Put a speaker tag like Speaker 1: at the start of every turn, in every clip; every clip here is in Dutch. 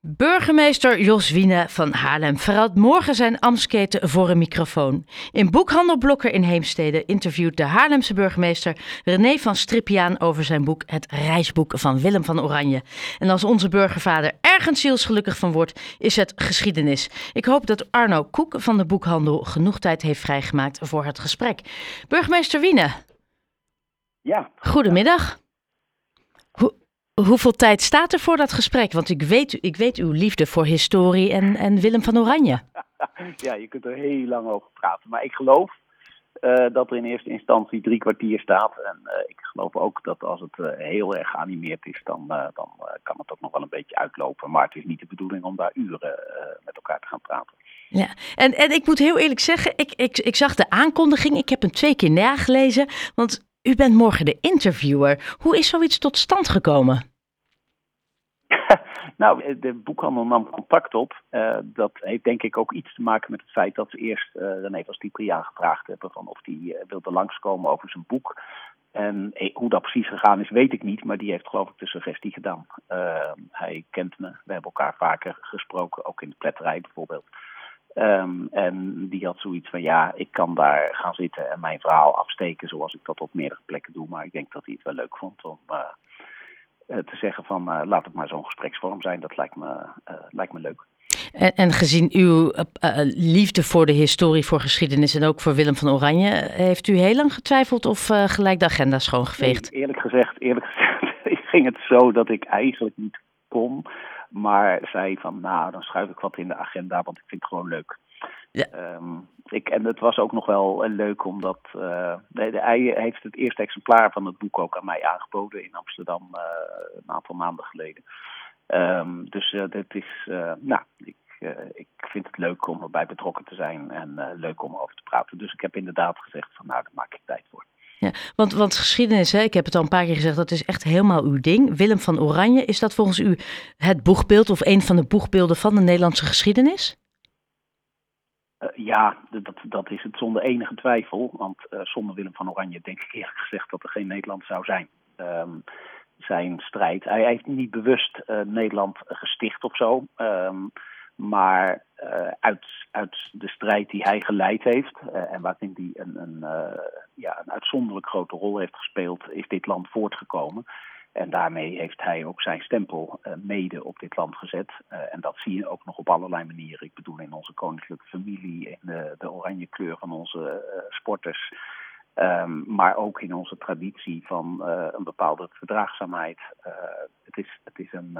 Speaker 1: Burgemeester Jos Wiene van Haarlem verhaalt morgen zijn ambtsketen voor een microfoon. In boekhandelblokker in Heemstede interviewt de Haarlemse burgemeester René van Strippiaan over zijn boek Het reisboek van Willem van Oranje. En als onze burgervader ergens zielsgelukkig van wordt, is het geschiedenis. Ik hoop dat Arno Koek van de boekhandel genoeg tijd heeft vrijgemaakt voor het gesprek. Burgemeester Wiene.
Speaker 2: Ja.
Speaker 1: Goedemiddag. Hoeveel tijd staat er voor dat gesprek? Want ik weet, ik weet uw liefde voor historie en, en Willem van Oranje.
Speaker 2: Ja, je kunt er heel lang over praten. Maar ik geloof uh, dat er in eerste instantie drie kwartier staat. En uh, ik geloof ook dat als het uh, heel erg geanimeerd is, dan, dan kan het ook nog wel een beetje uitlopen. Maar het is niet de bedoeling om daar uren met elkaar te gaan praten.
Speaker 1: Ja, en, en ik moet heel eerlijk zeggen, ik, ik, ik zag de aankondiging. Ik heb hem twee keer nagelezen. Want u bent morgen de interviewer. Hoe is zoiets tot stand gekomen?
Speaker 2: nou, de boekhandel nam contact op. Uh, dat heeft denk ik ook iets te maken met het feit dat ze eerst uh, René van gevraagd hebben van of hij uh, wilde langskomen over zijn boek. En hoe dat precies gegaan is, weet ik niet, maar die heeft geloof ik de suggestie gedaan. hij kent me, we hebben elkaar vaker gesproken, ook in de pletterij bijvoorbeeld. Um, en die had zoiets van, ja, ik kan daar gaan zitten en mijn verhaal afsteken zoals ik dat op meerdere plekken doe. Maar ik denk dat hij het wel leuk vond om uh, te zeggen van, uh, laat het maar zo'n gespreksvorm zijn. Dat lijkt me, uh, lijkt me leuk.
Speaker 1: En, en gezien uw liefde voor de historie, voor geschiedenis en ook voor Willem van Oranje, heeft u heel lang getwijfeld of gelijk de agenda schoongeveegd?
Speaker 2: Nee, eerlijk gezegd, eerlijk gezegd ging het zo dat ik eigenlijk niet kon. Maar zei van, nou, dan schuif ik wat in de agenda, want ik vind het gewoon leuk. Ja. Um, ik, en het was ook nog wel leuk omdat uh, ei heeft het eerste exemplaar van het boek ook aan mij aangeboden in Amsterdam uh, een aantal maanden geleden. Um, dus uh, dit is, nou, ik, ik vind het leuk om erbij betrokken te zijn en leuk om over te praten. Dus ik heb inderdaad gezegd van, nou, daar maak ik tijd voor.
Speaker 1: Ja, want, want geschiedenis, hè, ik heb het al een paar keer gezegd, dat is echt helemaal uw ding. Willem van Oranje, is dat volgens u het boegbeeld of een van de boegbeelden van de Nederlandse geschiedenis?
Speaker 2: Uh, ja, dat, dat is het zonder enige twijfel. Want uh, zonder Willem van Oranje denk ik eerlijk gezegd dat er geen Nederland zou zijn. Um, zijn strijd. Hij heeft niet bewust uh, Nederland gesticht of zo. Um, maar uh, uit, uit de strijd die hij geleid heeft uh, en waarin hij een, een, uh, ja, een uitzonderlijk grote rol heeft gespeeld, is dit land voortgekomen. En daarmee heeft hij ook zijn stempel mede op dit land gezet. en dat zie je ook nog op allerlei manieren. Ik bedoel in onze koninklijke familie, in de, de oranje kleur van onze sporters. Um, maar ook in onze traditie van een bepaalde verdraagzaamheid. het, is, het is een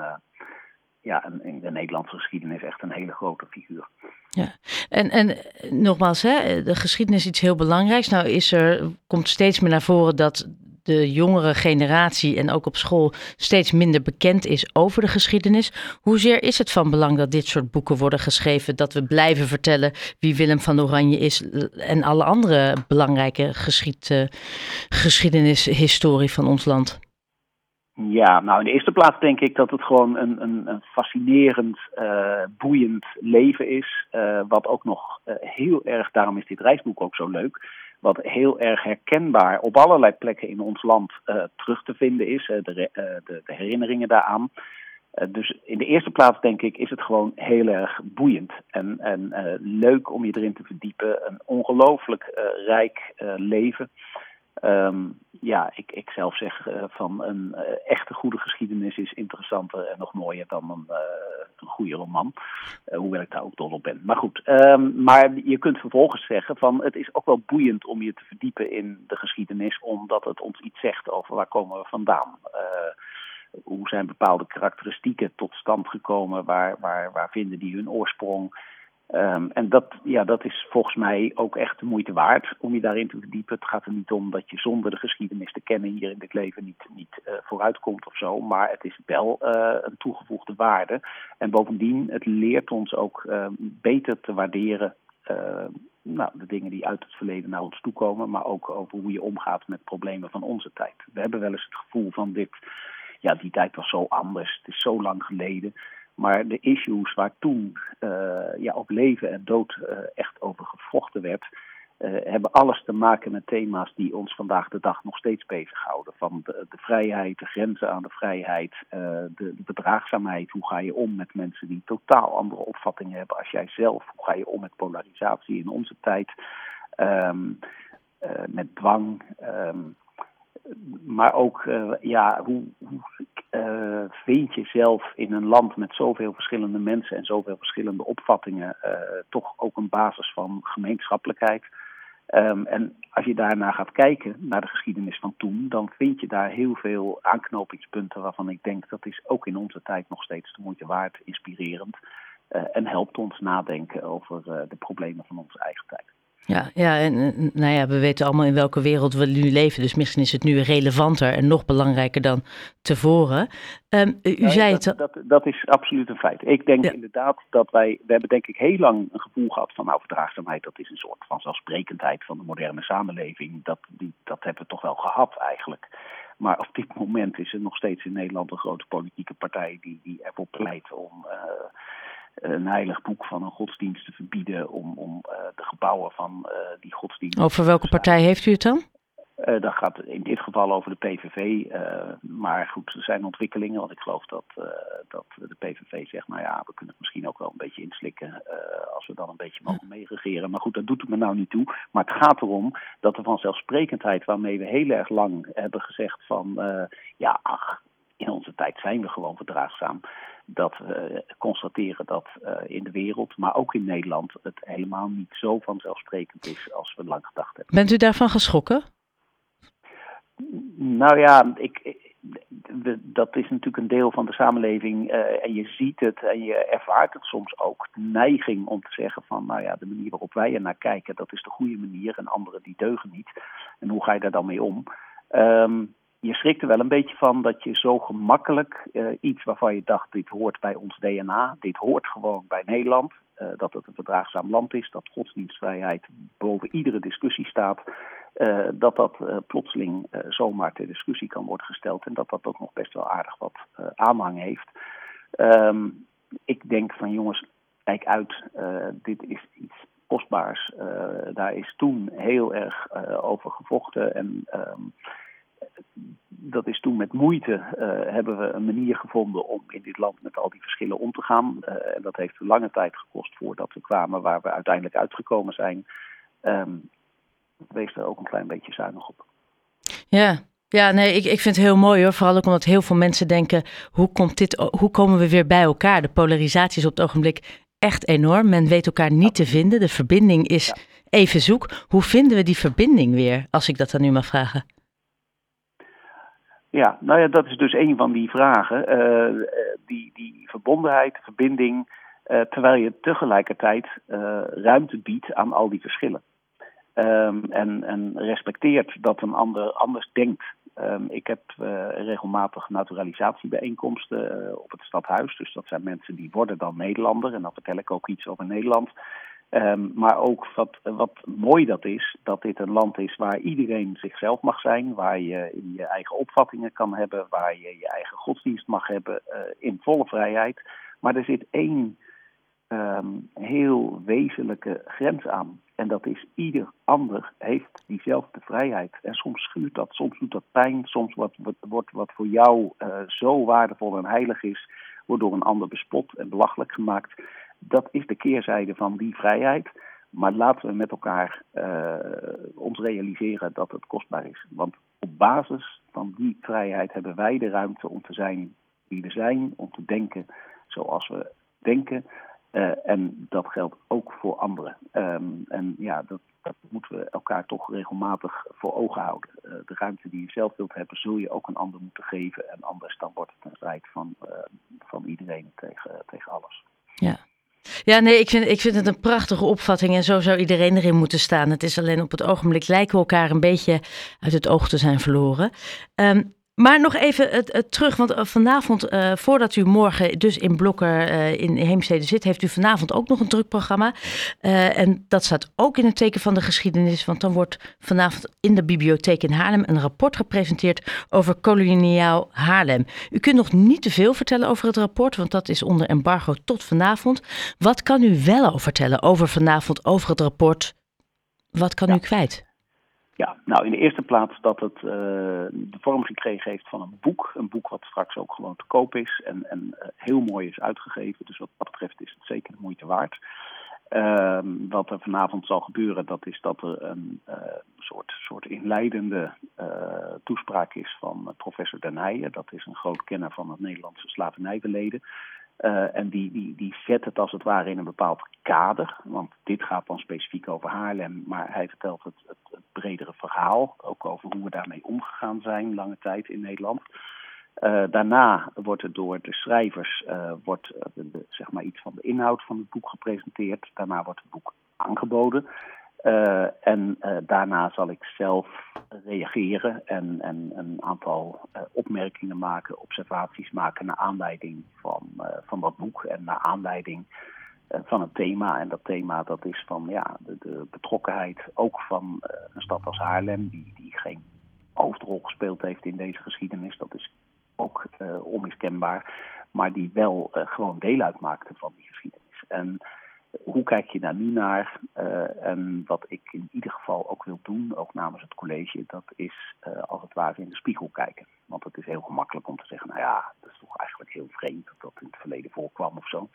Speaker 2: ja, in de Nederlandse geschiedenis echt een hele grote figuur.
Speaker 1: Ja, en, en nogmaals, hè, de geschiedenis is iets heel belangrijks. Nou is er, komt steeds meer naar voren dat de jongere generatie en ook op school steeds minder bekend is over de geschiedenis. Hoezeer is het van belang dat dit soort boeken worden geschreven, dat we blijven vertellen wie Willem van Oranje is en alle andere belangrijke geschied, uh, geschiedenishistorie van ons land?
Speaker 2: Ja, nou in de eerste plaats denk ik dat het gewoon een, een, een fascinerend, uh, boeiend leven is. Uh, wat ook nog uh, heel erg, daarom is dit reisboek ook zo leuk. Wat heel erg herkenbaar op allerlei plekken in ons land terug te vinden is. de, de, de, herinneringen daaraan. dus in de eerste plaats denk ik is het gewoon heel erg boeiend. En, en leuk om je erin te verdiepen. Een ongelooflijk rijk leven. Um, ja, ik, ik zelf zeg uh, van een uh, echte goede geschiedenis is interessanter en nog mooier dan een, een goede roman. hoewel ik daar ook dol op ben. Maar goed, um, maar je kunt vervolgens zeggen van het is ook wel boeiend om je te verdiepen in de geschiedenis, omdat het ons iets zegt over waar komen we vandaan. hoe zijn bepaalde karakteristieken tot stand gekomen? Waar, waar, waar vinden die hun oorsprong? Um, en dat, ja, dat is volgens mij ook echt de moeite waard om je daarin te verdiepen. Het gaat er niet om dat je zonder de geschiedenis te kennen hier in dit leven niet, niet uh, vooruitkomt of zo. Maar het is wel uh, een toegevoegde waarde. En bovendien, het leert ons ook uh, beter te waarderen nou, de dingen die uit het verleden naar ons toe komen. Maar ook over hoe je omgaat met problemen van onze tijd. We hebben wel eens het gevoel van dit, ja, die tijd was zo anders. Het is zo lang geleden. Maar de issues waar toen uh, ja, op leven en dood uh, echt over gevochten werd, hebben alles te maken met thema's die ons vandaag de dag nog steeds bezighouden. Van de, de vrijheid, de grenzen aan de vrijheid, de, bedraagzaamheid. Hoe ga je om met mensen die totaal andere opvattingen hebben als jij zelf? Hoe ga je om met polarisatie in onze tijd? Um, met dwang. Um, maar ook, uh, ja, hoe, hoe uh, vind je zelf in een land met zoveel verschillende mensen en zoveel verschillende opvattingen uh, toch ook een basis van gemeenschappelijkheid? Um, en als je daarna gaat kijken, naar de geschiedenis van toen, dan vind je daar heel veel aanknopingspunten waarvan ik denk dat is ook in onze tijd nog steeds de moeite waard, inspirerend. en helpt ons nadenken over de problemen van onze eigen tijd.
Speaker 1: Ja, ja, en nou ja, we weten allemaal in welke wereld we nu leven. Dus misschien is het nu relevanter en nog belangrijker dan tevoren. Um, u zei
Speaker 2: dat,
Speaker 1: het.
Speaker 2: Dat, dat, is absoluut een feit. Ik denk inderdaad dat wij. We hebben denk ik heel lang een gevoel gehad van nou, verdraagzaamheid, dat is een soort van zelfsprekendheid van de moderne samenleving. Dat, die, dat hebben we toch wel gehad eigenlijk. Maar op dit moment is er nog steeds in Nederland een grote politieke partij die, die ervoor pleit om. Uh, een heilig boek van een godsdienst te verbieden om, om uh, de gebouwen van uh, die godsdienst.
Speaker 1: Over welke partij heeft u het dan?
Speaker 2: Uh, dat gaat in dit geval over de PVV. maar goed, er zijn ontwikkelingen. Want ik geloof dat, dat de PVV zegt: nou ja, we kunnen het misschien ook wel een beetje inslikken. als we dan een beetje mogen meeregeren. Maar goed, dat doet het me nou niet toe. Maar het gaat erom dat de vanzelfsprekendheid waarmee we heel erg lang hebben gezegd: van ja, ach, in onze tijd zijn we gewoon verdraagzaam dat we constateren dat uh, in de wereld, maar ook in Nederland, het helemaal niet zo vanzelfsprekend is als we lang gedacht hebben.
Speaker 1: Bent u daarvan geschrokken?
Speaker 2: Nou ja, ik, dat is natuurlijk een deel van de samenleving uh, en je ziet het en je ervaart het soms ook. De neiging om te zeggen van, nou ja, de manier waarop wij er naar kijken, dat is de goede manier en anderen die deugen niet. En hoe ga je daar dan mee om? Um, je schrikt er wel een beetje van dat je zo gemakkelijk uh, iets waarvan je dacht, dit hoort bij ons DNA, dit hoort gewoon bij Nederland, uh, dat het een verdraagzaam land is, dat godsdienstvrijheid boven iedere discussie staat, uh, dat dat plotseling zomaar ter discussie kan worden gesteld en dat dat ook nog best wel aardig wat aanhang heeft. Um, ik denk van jongens, kijk uit, dit is iets kostbaars. daar is toen heel erg over gevochten en um, dat is toen met moeite uh, hebben we een manier gevonden om in dit land met al die verschillen om te gaan. Uh, en dat heeft lange tijd gekost voordat we kwamen waar we uiteindelijk uitgekomen zijn. Um, wees er ook een klein beetje zuinig op.
Speaker 1: Ja, ja, nee, ik, ik vind het heel mooi hoor. Vooral ook omdat heel veel mensen denken: hoe, komt dit, hoe komen we weer bij elkaar? De polarisatie is op het ogenblik echt enorm. Men weet elkaar niet te vinden. De verbinding is even zoek. Hoe vinden we die verbinding weer, als ik dat dan nu mag vragen?
Speaker 2: Ja, nou ja, dat is dus een van die vragen. Uh, die, die verbondenheid, verbinding, uh, terwijl je tegelijkertijd ruimte biedt aan al die verschillen. Um, en, en respecteert dat een ander anders denkt. Um, ik heb regelmatig naturalisatiebijeenkomsten op het stadhuis. Dus dat zijn mensen die worden dan Nederlander. En dan vertel ik ook iets over Nederland. Um, maar ook wat, wat mooi dat is, dat dit een land is waar iedereen zichzelf mag zijn, waar je je eigen opvattingen kan hebben, waar je je eigen godsdienst mag hebben uh, in volle vrijheid. Maar er zit één um, heel wezenlijke grens aan. En dat is ieder ander heeft diezelfde vrijheid. En soms schuurt dat, soms doet dat pijn, soms wordt wat, wat, voor jou uh, zo waardevol en heilig is, wordt door een ander bespot en belachelijk gemaakt. Dat is de keerzijde van die vrijheid. Maar laten we met elkaar uh, ons realiseren dat het kostbaar is. Want op basis van die vrijheid hebben wij de ruimte om te zijn wie we zijn, om te denken zoals we denken. Uh, en dat geldt ook voor anderen. Um, en ja, dat, dat, moeten we elkaar toch regelmatig voor ogen houden. Uh, de ruimte die je zelf wilt hebben, zul je ook een ander moeten geven. En anders dan wordt het een strijd van, van iedereen tegen, tegen alles.
Speaker 1: Ja. Ja, nee, ik vind, ik vind het een prachtige opvatting en zo zou iedereen erin moeten staan. Het is alleen op het ogenblik lijken we elkaar een beetje uit het oog te zijn verloren. Um, maar nog even het, het terug, want vanavond, uh, voordat u morgen dus in Blokker uh, in Heemstede zit, heeft u vanavond ook nog een druk programma. Uh, en dat staat ook in het teken van de geschiedenis, want dan wordt vanavond in de bibliotheek in Haarlem een rapport gepresenteerd over koloniaal Haarlem. U kunt nog niet te veel vertellen over het rapport, want dat is onder embargo tot vanavond. Wat kan u wel al vertellen over vanavond, over het rapport? Wat kan u kwijt?
Speaker 2: Ja, nou in de eerste plaats dat het de vorm gekregen heeft van een boek. Een boek wat straks ook gewoon te koop is en, en heel mooi is uitgegeven. Dus wat dat betreft is het zeker de moeite waard. Ehm, wat er vanavond zal gebeuren, dat is dat er een uh, soort, soort inleidende toespraak is van professor Den. Dat is een groot kenner van het Nederlandse slavernijverleden. Uh, en die, die, die zet het als het ware in een bepaald kader. Want dit gaat dan specifiek over Haarlem. Maar hij vertelt het, het, het bredere verhaal. Ook over hoe we daarmee omgegaan zijn lange tijd in Nederland. Uh, daarna wordt er door de schrijvers uh, wordt, zeg maar iets van de inhoud van het boek gepresenteerd. Daarna wordt het boek aangeboden. En daarna zal ik zelf reageren en, en een aantal opmerkingen maken, observaties maken naar aanleiding van, van dat boek en naar aanleiding van het thema. En dat thema dat is van ja, de, de betrokkenheid ook van een stad als Haarlem, die, die geen hoofdrol gespeeld heeft in deze geschiedenis. Dat is ook onmiskenbaar, maar die wel gewoon deel uitmaakte van die geschiedenis. En hoe kijk je daar nu naar? Uh, en wat ik in ieder geval ook wil doen, ook namens het college, dat is als het ware in de spiegel kijken. Want het is heel gemakkelijk om te zeggen, nou ja, dat is toch eigenlijk heel vreemd dat dat in het verleden voorkwam of zo.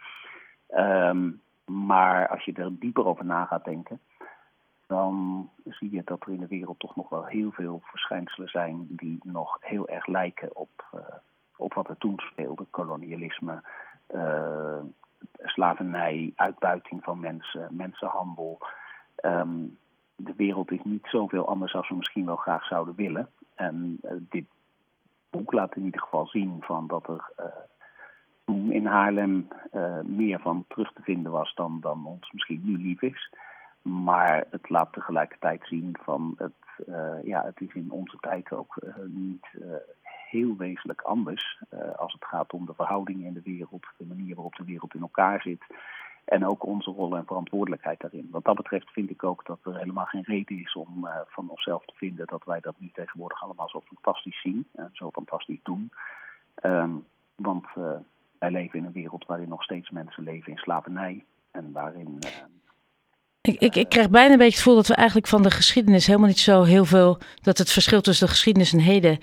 Speaker 2: Um, maar als je er dieper over na gaat denken, dan zie je dat er in de wereld toch nog wel heel veel verschijnselen zijn die nog heel erg lijken op, uh, op wat er toen speelde. Kolonialisme, uh, slavernij, uitbuiting van mensen, mensenhandel. Um, de wereld is niet zoveel anders als we misschien wel graag zouden willen. En uh, dit boek laat in ieder geval zien van dat er toen in Haarlem meer van terug te vinden was dan, dan ons misschien nu lief is. Maar het laat tegelijkertijd zien van het, ja, het is in onze tijd ook niet heel wezenlijk anders als het gaat om de verhoudingen in de wereld, de manier waarop de wereld in elkaar zit en ook onze rol en verantwoordelijkheid daarin. Wat dat betreft vind ik ook dat er helemaal geen reden is om van onszelf te vinden dat wij dat nu tegenwoordig allemaal zo fantastisch zien en zo fantastisch doen. Um, want wij leven in een wereld waarin nog steeds mensen leven in slavernij en waarin
Speaker 1: ik, ik, ik krijg bijna een beetje het gevoel dat we eigenlijk van de geschiedenis helemaal niet zo heel veel. dat het verschil tussen de geschiedenis en heden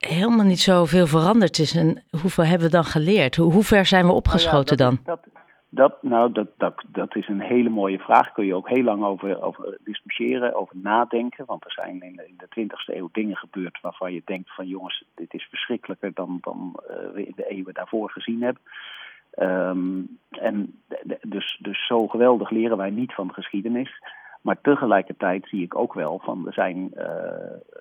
Speaker 1: helemaal niet zo veel veranderd is. En hoeveel hebben we dan geleerd? Hoe, hoe ver zijn we opgeschoten
Speaker 2: nou
Speaker 1: ja,
Speaker 2: dat, dan? Dat, dat, nou, dat, dat, dat is een hele mooie vraag. Daar kun je ook heel lang over, over discussiëren, over nadenken. Want er zijn in de, in de 20e eeuw dingen gebeurd waarvan je denkt van jongens, dit is verschrikkelijker dan, dan uh, we in de eeuwen daarvoor gezien hebben. Um, en dus, dus zo geweldig leren wij niet van de geschiedenis. Maar tegelijkertijd zie ik ook wel van er zijn uh,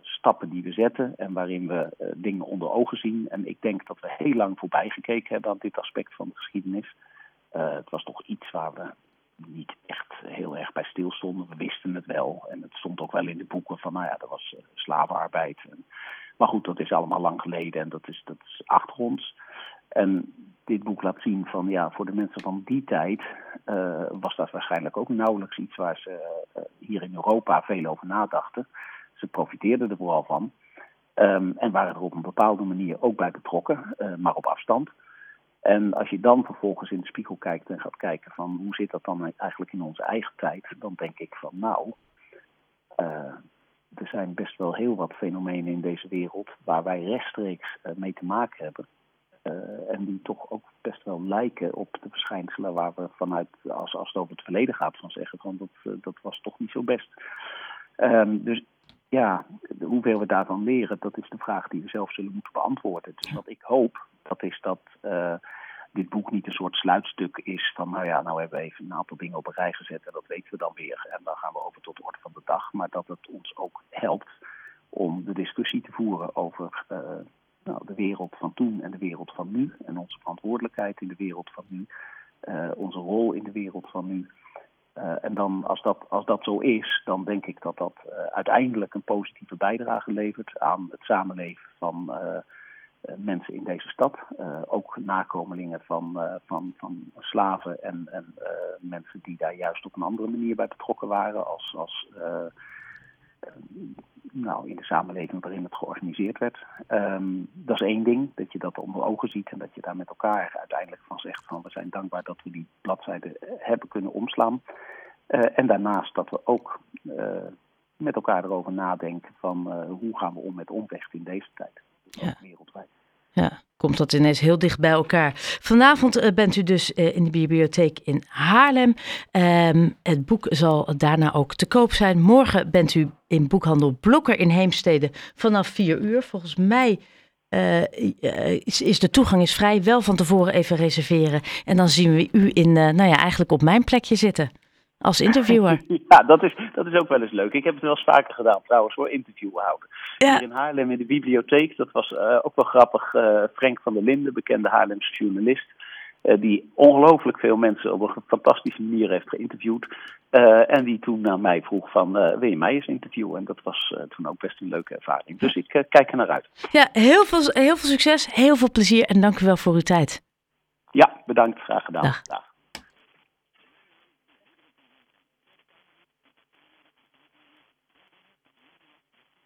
Speaker 2: stappen die we zetten en waarin we uh, dingen onder ogen zien. En ik denk dat we heel lang voorbij gekeken hebben aan dit aspect van de geschiedenis. Uh, het was toch iets waar we niet echt heel erg bij stilstonden. We wisten het wel en het stond ook wel in de boeken van, nou ja, dat was slavenarbeid. En, maar goed, dat is allemaal lang geleden en dat is, dat is achter ons. En dit boek laat zien van ja, voor de mensen van die tijd uh, was dat waarschijnlijk ook nauwelijks iets waar ze uh, hier in Europa veel over nadachten. Ze profiteerden er vooral van. Um, en waren er op een bepaalde manier ook bij betrokken, uh, maar op afstand. En als je dan vervolgens in de spiegel kijkt en gaat kijken van hoe zit dat dan eigenlijk in onze eigen tijd, dan denk ik van nou, er zijn best wel heel wat fenomenen in deze wereld waar wij rechtstreeks mee te maken hebben. Uh, en die toch ook best wel lijken op de verschijnselen waar we vanuit, als, als het over het verleden gaat, van zeggen van dat, uh, dat was toch niet zo best. Um, dus ja, hoeveel we daarvan leren, dat is de vraag die we zelf zullen moeten beantwoorden. Dus wat ik hoop, dat is dat uh, dit boek niet een soort sluitstuk is van, nou ja, nou hebben we even een aantal dingen op een rij gezet en dat weten we dan weer. En dan gaan we over tot de orde van de dag. Maar dat het ons ook helpt om de discussie te voeren over nou, de wereld van toen en de wereld van nu. En onze verantwoordelijkheid in de wereld van nu. Uh, onze rol in de wereld van nu. Uh, en dan, als dat, als dat zo is, dan denk ik dat dat uh, uiteindelijk een positieve bijdrage levert aan het samenleven van mensen in deze stad. ook nakomelingen van, van, van slaven en, en mensen die daar juist op een andere manier bij betrokken waren als, als nou, in de samenleving waarin het georganiseerd werd. Um, dat is één ding, dat je dat onder ogen ziet en dat je daar met elkaar uiteindelijk van zegt van we zijn dankbaar dat we die bladzijde hebben kunnen omslaan. en daarnaast dat we ook met elkaar erover nadenken van hoe gaan we om met onrecht in deze tijd. Ja. Wereldwijd.
Speaker 1: Ja, komt dat ineens heel dicht bij elkaar. Vanavond eh, bent u dus eh, in de bibliotheek in Haarlem. Ehm, het boek zal daarna ook te koop zijn. Morgen bent u in boekhandel Blokker in Heemstede vanaf 4 uur. Volgens mij is, is, de toegang is vrij. Wel van tevoren even reserveren. En dan zien we u in, nou ja, eigenlijk op mijn plekje zitten als interviewer.
Speaker 2: ja, dat is, dat is ook wel eens leuk. Ik heb het wel eens vaker gedaan trouwens voor interview houden. Ja. Hier in Haarlem in de bibliotheek, dat was uh, ook wel grappig. Uh, Frank van der Linden, bekende Haarlemse journalist. Uh, die ongelooflijk veel mensen op een fantastische manier heeft geïnterviewd. en die toen naar mij vroeg van, wil je mij eens interviewen? En dat was toen ook best een leuke ervaring. Dus ik kijk er naar uit.
Speaker 1: Ja, heel veel, heel veel succes, heel veel plezier en dank u wel voor uw tijd.
Speaker 2: Ja, bedankt. Graag gedaan. Dag.